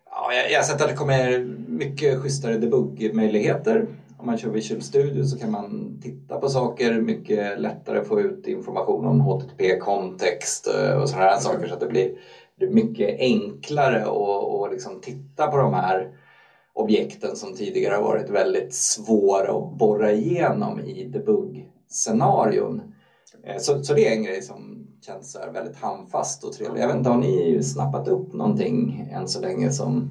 ja, jag, har sett att det kommer mycket schysstare debuggmöjligheter. Om man kör Visual Studio så kan man titta på saker, mycket lättare få ut information om HTTP-kontext eh, och sådana här saker. Så att det blir, det blir mycket enklare att liksom titta på de här objekten som tidigare har varit väldigt svåra att borra igenom i debug-scenarion. Eh, så, så det är en grej som känns väldigt handfast och trevlig. Jag vet inte, har ni snappat upp någonting än så länge som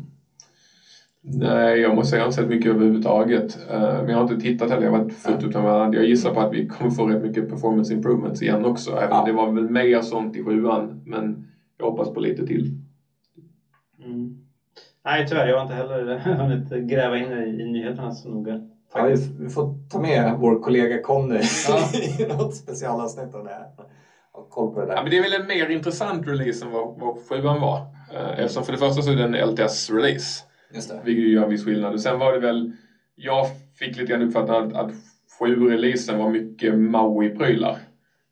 Nej, jag måste säga jag har inte sett mycket överhuvudtaget. Uh, men jag har inte tittat heller, jag har varit fullt utan varandra. Jag gissar på att vi kommer få rätt mycket performance improvements igen också. Även ja. det var väl mer sånt i sjuan, men jag hoppas på lite till. Mm. Nej, tyvärr. Jag har inte heller [LAUGHS] hunnit gräva in i, i nyheterna så noga. Ja, vi får ta med vår kollega Conny ja. [LAUGHS] i något specialavsnitt om det här. Koll på det där. Ja, men det är väl en mer intressant release än vad, vad sjuan var. Uh, eftersom för det första så är det en LTS-release. Vilket gör en viss skillnad. Och sen var det väl, jag fick lite grann uppfattningen att, att 7-releasen var mycket Maui-prylar.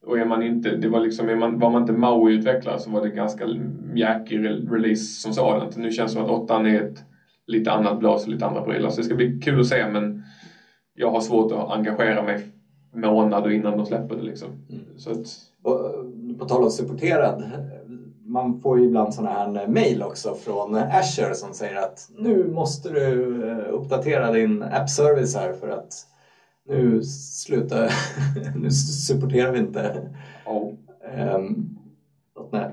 Och är man inte, det var liksom, man, var man inte Maui-utvecklare så var det ganska mjäkig release som sådant. Nu känns det som att 8 är ett lite annat blås och lite andra prylar. Så det ska bli kul att se men jag har svårt att engagera mig månader innan de släpper det liksom. Mm. Så att... På tal om supporterad man får ju ibland sådana här mail också från Azure som säger att nu måste du eh, uppdatera din app-service här för att nu slutar, [LAUGHS] nu supporterar vi inte. Oh. Um,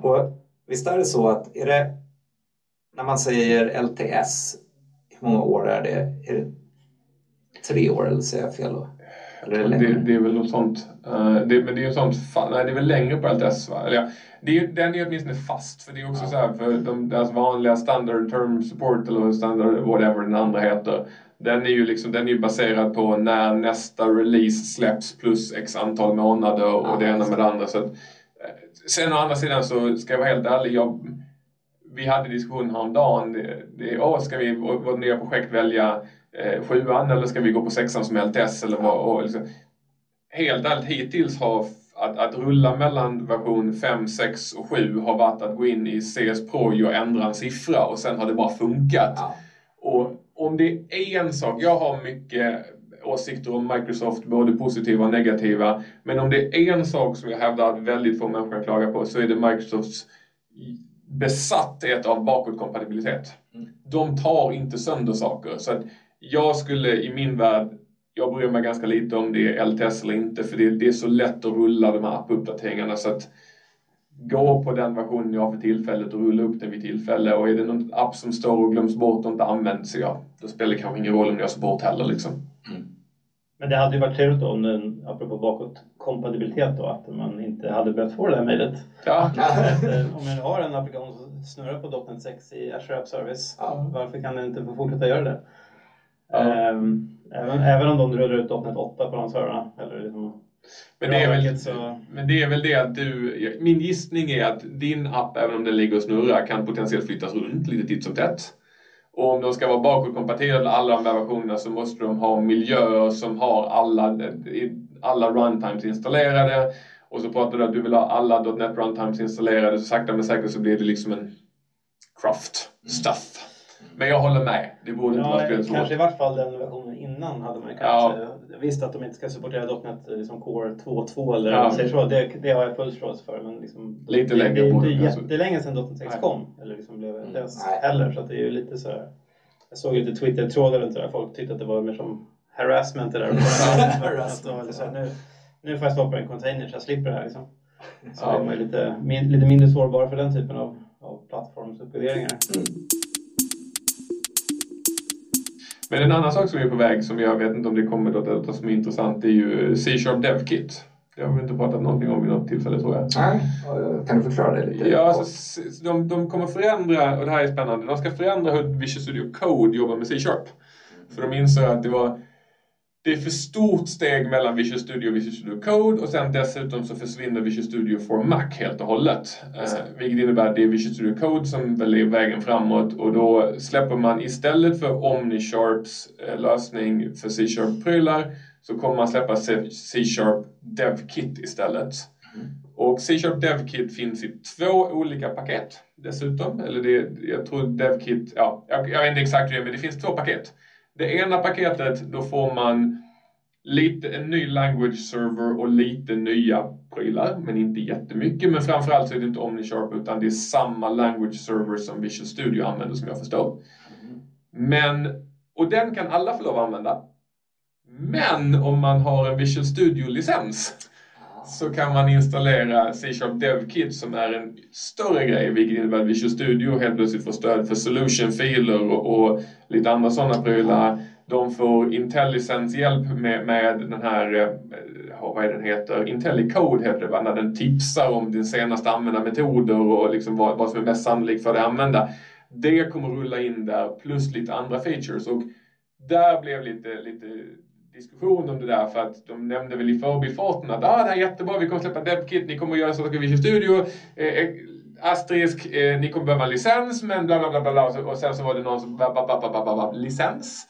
och visst är det så att är det, när man säger LTS, hur många år är det? Är det tre år eller säger jag fel då? Eller det, det, är väl något sånt. Uh, det, men det är ju sånt, nej det är väl längre på LTS va? Eller ja, det är, den är åtminstone fast. För det är också ja. så här, för de, deras vanliga standard term support eller standard whatever den andra heter. Den är ju liksom, den är ju baserad på när nästa release släpps plus x antal månader och ja, det ena med det andra. Så att, eh, sen å andra sidan så ska jag vara helt ärlig. Jag, vi hade diskussion häromdagen. Det, det, åh, ska vi vårt nya projekt välja eh, sjuan eller ska vi gå på sexan som LTS? Eller vad, och liksom, helt ärligt, hittills har att, att rulla mellan version 5, 6 och 7 har varit att gå in i CS Pro och ändra en siffra och sen har det bara funkat. Ja. Och om det är en sak, jag har mycket åsikter om Microsoft, både positiva och negativa. Men om det är en sak som jag hävdar att väldigt få människor klagar på så är det Microsofts besatthet av bakåtkompatibilitet. Mm. De tar inte sönder saker. Så att jag skulle i min värld jag bryr mig ganska lite om det är LTS eller inte för det, det är så lätt att rulla de här appuppdateringarna så att gå på den versionen jag har för tillfället och rulla upp den vid tillfälle och är det någon app som står och glöms bort och inte används, ja, då spelar det kanske ingen roll om jag har support heller liksom. Mm. Men det hade ju varit trevligt om den, apropå bakåtkompatibilitet då, att man inte hade behövt få det där mejlet. Ja. [LAUGHS] Eh, om man har en applikation som snurrar på .NET 6 i Azure App Service, ja. varför kan den inte få fortsätta göra det? Um, Även, även om de rullar ut .NET 8 på de servrarna. Eller liksom men, det är väl, så... men det är väl det att du, min gissning är att din app, även om den ligger och snurrar, kan potentiellt flyttas runt lite titt som tätt. Och om de ska vara bakåtkompatibla alla de här versionerna så måste de ha miljöer som har alla, alla runtimes installerade. Och så pratar du att du vill ha alla .NET runtimes installerade så sakta men säkert så blir det liksom en craft stuff. Men jag håller med. Det borde inte ja, vara spelsvårt. Kanske i vart fall den versionen innan hade man kanske ja. visst att de inte ska supportera .NET liksom Core 2.2 eller ja. säger så. Det, det har jag full förståelse för. Men liksom, lite det, längre det, det, det är jättelänge sedan .NET 6 kom. Eller liksom blev mm. heller. Så att det är ju lite så här. Jag såg lite Twitter-trådar runt det där. Folk tyckte att det var mer som harassment det där. [LAUGHS] harassment, så, nu, nu får jag stoppa en container så jag slipper det här. Liksom. Så ja. är man ju lite, min, lite mindre sårbar för den typen av, av plattformsuppgraderingar. Mm. Men en annan sak som är på väg som jag vet inte om det kommer att detta som är intressant är ju C-sharp DevKit. Det har vi inte pratat någonting om vid något tillfälle tror jag. Nej, kan du förklara det lite? Ja, alltså, de, de kommer förändra, och det här är spännande, de ska förändra hur Visual Studio Code jobbar med C-sharp. För de inser att det var det är för stort steg mellan Visual Studio och Visual Studio Code och sen dessutom så försvinner Visual Studio for Mac helt och hållet. Eh, vilket innebär att det är Visual Studio Code som väl är vägen framåt och då släpper man istället för OmniSharps eh, lösning för C-sharp-prylar så kommer man släppa C-sharp DevKit istället. Mm. Och C-sharp DevKit finns i två olika paket dessutom. Eller det, jag tror DevKit, ja, jag, jag vet inte exakt hur det är men det finns två paket. Det ena paketet, då får man lite en ny language server och lite nya prylar, men inte jättemycket. Men framförallt så är det inte OmniSharp utan det är samma language server som Visual Studio använder som jag förstår. Men, och den kan alla få lov att använda. Men om man har en Visual Studio-licens så kan man installera C-sharp DevKit som är en större grej, vilket innebär att Visual Studio helt plötsligt får stöd för solution-filer och, och lite andra sådana prylar. De får IntelliSense-hjälp med, med den här, eh, vad är den heter, IntelliCode heter det va? När den tipsar om din senaste användarmetoder och liksom vad, vad som är mest sannolikt för dig att använda. Det kommer rulla in där plus lite andra features och där blev lite, lite diskussion om det där för att de nämnde väl i förbifarten att ah, det här är jättebra, vi kommer släppa DevKit, ni kommer göra saker vid Studio. Eh, eh, asterisk, eh, ni kommer behöva en licens, men bla bla bla bla, bla. och sen så var det någon som bla, bla, bla, bla, bla, bla, licens.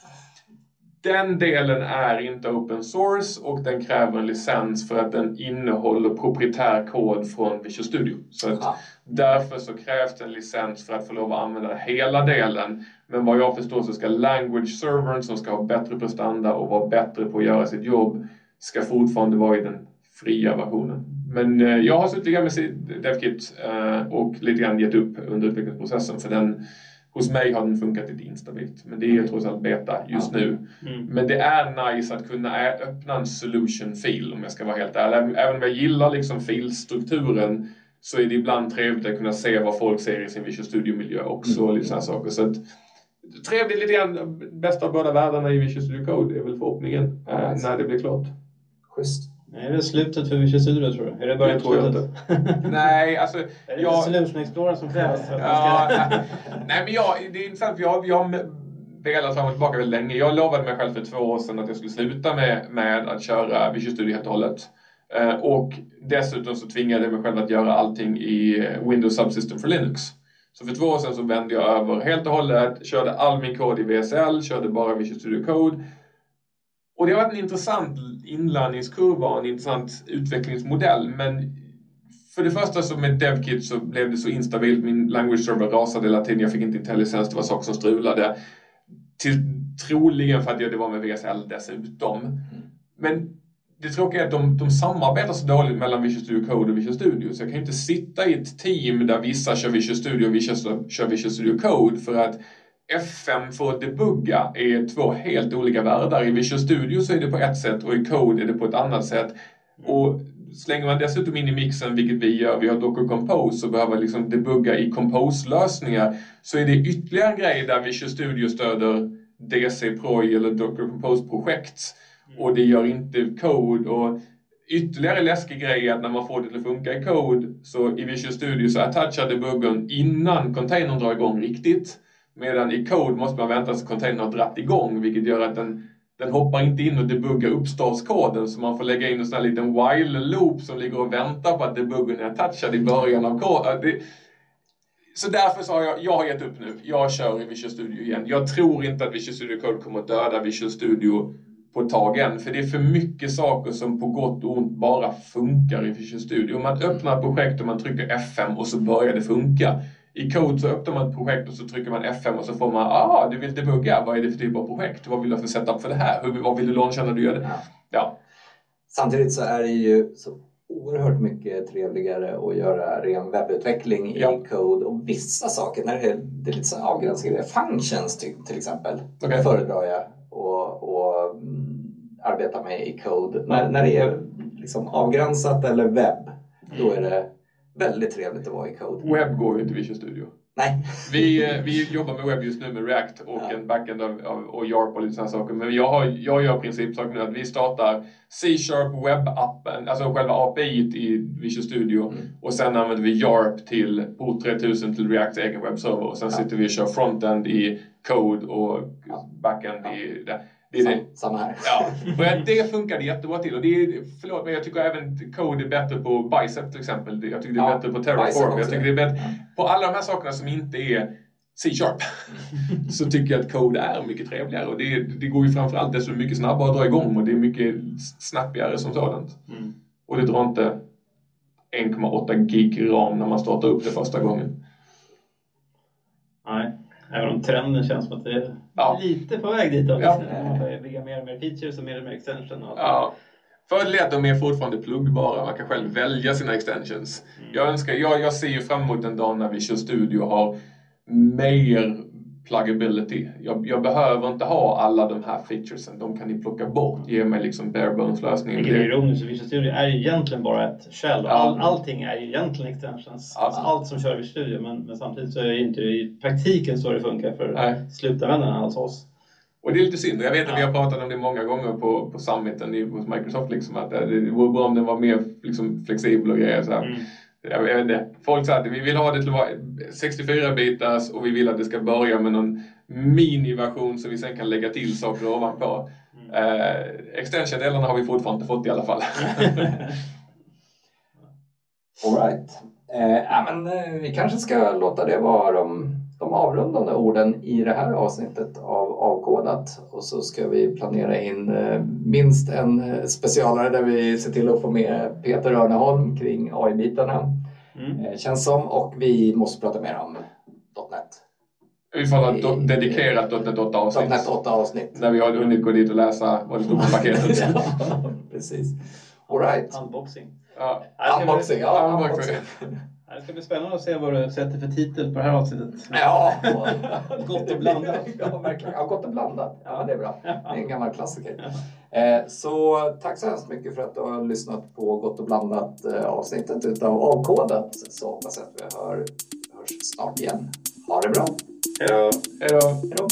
Den delen är inte open source och den kräver en licens för att den innehåller proprietär kod från Visual Studio. Så att därför så krävs det en licens för att få lov att använda hela delen. Men vad jag förstår så ska language servern som ska ha bättre prestanda och vara bättre på att göra sitt jobb ska fortfarande vara i den fria versionen. Men eh, jag har suttit med DevKit eh, och lite grann gett upp under utvecklingsprocessen för den Hos mig har den funkat lite instabilt, men det är trots allt beta just ja. nu. Mm. Men det är nice att kunna öppna en solution-fil om jag ska vara helt ärlig. Även om jag gillar liksom filstrukturen så är det ibland trevligt att kunna se vad folk ser i sin Visual Studio-miljö också. Mm. lite saker. Så att, trevligt lite grann, bästa av båda världarna i Visual Studio Code är väl förhoppningen ja, eh, när det blir klart. Schysst. Är det slutet för Visual Studio tror du? Är det början på slutet? nej, alltså... [LAUGHS] Är det jag... Solution Explorer som krävs? ja, nej, men jag, det är intressant för jag, jag velat fram och tillbaka väldigt länge. Jag lovade mig själv för två år sedan att jag skulle sluta med, med att köra Visual Studio helt och hållet. Uh, och dessutom så tvingade jag mig själv att göra allting i Windows Subsystem för Linux. Så för två år sedan så vände jag över helt och hållet, körde all min kod i VSL, körde bara Visual Studio Code och det har varit en intressant inlärningskurva och en intressant utvecklingsmodell. Men för det första så med DevKit så blev det så instabilt. Min language server rasade hela tiden. Jag fick inte IntelliSense. Det var saker som strulade. Till, troligen för att det var med VSL dessutom. Men det tråkiga är att de, de samarbetar så dåligt mellan Visual Studio Code och Visual Studio. Så jag kan inte sitta i ett team där vissa kör Visual Studio och vissa kör Visual Studio Code. För att F5 för att debugga är två helt olika världar. I Visual Studio så är det på ett sätt och i Code är det på ett annat sätt. Och slänger man dessutom in i mixen, vilket vi gör, vi har Docker Compose och behöver liksom debugga i Compose-lösningar, så är det ytterligare en grej där Visual Studio stöder DC Proj eller Docker Compose-projekt. Mm. Och det gör inte Code. Och ytterligare läskig grej är att när man får det att funka i Code, så i Visual Studio så attachar debuggen innan containern drar igång riktigt. Medan i Code måste man vänta tills containern har dratt igång vilket gör att den, den hoppar inte in och debuggar uppstartskoden så man får lägga in en sån här liten while-loop som ligger och väntar på att debuggen är touchad i början av koden. Äh, så därför så har jag, jag har gett upp nu. Jag kör i Visual Studio igen. Jag tror inte att Visual Studio Code kommer att döda Visual Studio på ett tag än. För det är för mycket saker som på gott och ont bara funkar i Visual Studio. Man öppnar ett projekt och man trycker F5 och så börjar det funka. I Code så öppnar man ett projekt och så trycker man F5 och så får man ah, du vill debugga. Vad är det för typ av projekt? Vad vill du ha för setup för det här? Hur, vad vill du launcha när du gör det? Ja. ja. Samtidigt så är det ju så oerhört mycket trevligare att göra ren webbutveckling i ja. Code och vissa saker, när det är, det är lite så avgränsade functions till, till exempel, okay. föredrar jag och, och mm, arbeta med i Code. När, när det är liksom avgränsat eller webb, då är det väldigt trevligt att vara i Code. Webb går ju inte Visual Studio. Nej. Vi, eh, vi jobbar med webb just nu med React och ja. en backend av, av, och YARP och lite sådana saker. Men jag, har, jag gör principsaken nu att vi startar C-sharp webbappen, alltså själva API i Visual Studio mm. och sen använder vi YARP till port 3000 till Reacts egen webbserver och sen ja. sitter vi och kör frontend i Code och backend i det. Det är Sam, det. Samma här. Ja, [LAUGHS] och det funkade jättebra till. Och det är, förlåt, men jag tycker även Code är bättre på Bicep till exempel. Jag tycker det är ja, bättre på Terraform. Jag tycker det är bättre på alla de här sakerna som inte är C-sharp. [LAUGHS] så tycker jag att Code är mycket trevligare. Och det, det går ju framförallt dessutom mycket snabbare att dra igång och det är mycket snappigare som sådant. Mm. Och det drar inte 1,8 gig ram när man startar upp det första gången. Nej. Även om trenden känns som att det är ja. lite på väg dit. Ja. Man börjar bygga mer och mer features och mer och mer extension. Och ja. Fördelen är att de är fortfarande pluggbara. Man kan själv välja sina extensions. Mm. Jag, önskar, jag, jag ser ju fram emot en dag när vi kör studio och har mer pluggability. Jag, jag, behöver inte ha alla de här featuresen. De kan ni plocka bort. Ge mig liksom bare bones lösningen. Vilket är ironiskt. Visual Studio är ju egentligen bara ett shell. All, allting är ju egentligen extensions. Alltså. Allt som kör i Studio. Men, men, samtidigt så är det inte i praktiken så det funkar för slutanvändarna hos oss. Och det är lite synd. Jag vet att ja. vi har pratat om det många gånger på, på summiten hos Microsoft. Liksom, att det vore bra om den var mer liksom, flexibel och grejer. Så mm jag vet inte, folk sa att vi vill ha det till att vara 64 bitars och vi vill att det ska börja med någon miniversion så vi sen kan lägga till saker ovanpå. Mm. Eh, Extension-delarna har vi fortfarande inte fått i alla fall. [LAUGHS] Alright. Eh, ja, men, eh, vi kanske ska låta det vara de, de avrundande orden i det här avsnittet av Avkodat och så ska vi planera in eh, minst en eh, specialare där vi ser till att få med Peter Örneholm kring AI-bitarna Mm. Eh, känns som. Och vi måste prata mer om .NET. Vi får ha ett dedikerat .NET 8 avsnitt. .NET 8 avsnitt. När vi har hunnit gå dit och läsa vad det stod på paketet. ja, precis. Alright. Unboxing. Ja. Unboxing, ja. Unboxing. Det ska bli spännande att se vad du sätter för titel på det här avsnittet. Ja, [LAUGHS] gott och blandat. Ja, verkligen. Ja, gott och blandat. Ja, det är bra. Det är en gammal klassiker. Eh, så tack så hemskt mycket för att du har lyssnat på Gott och blandat eh, avsnittet utav Avkodat. Så hoppas jag att vi hör, hörs snart igen. Ha det bra. Hej då. Hej då. Hej då.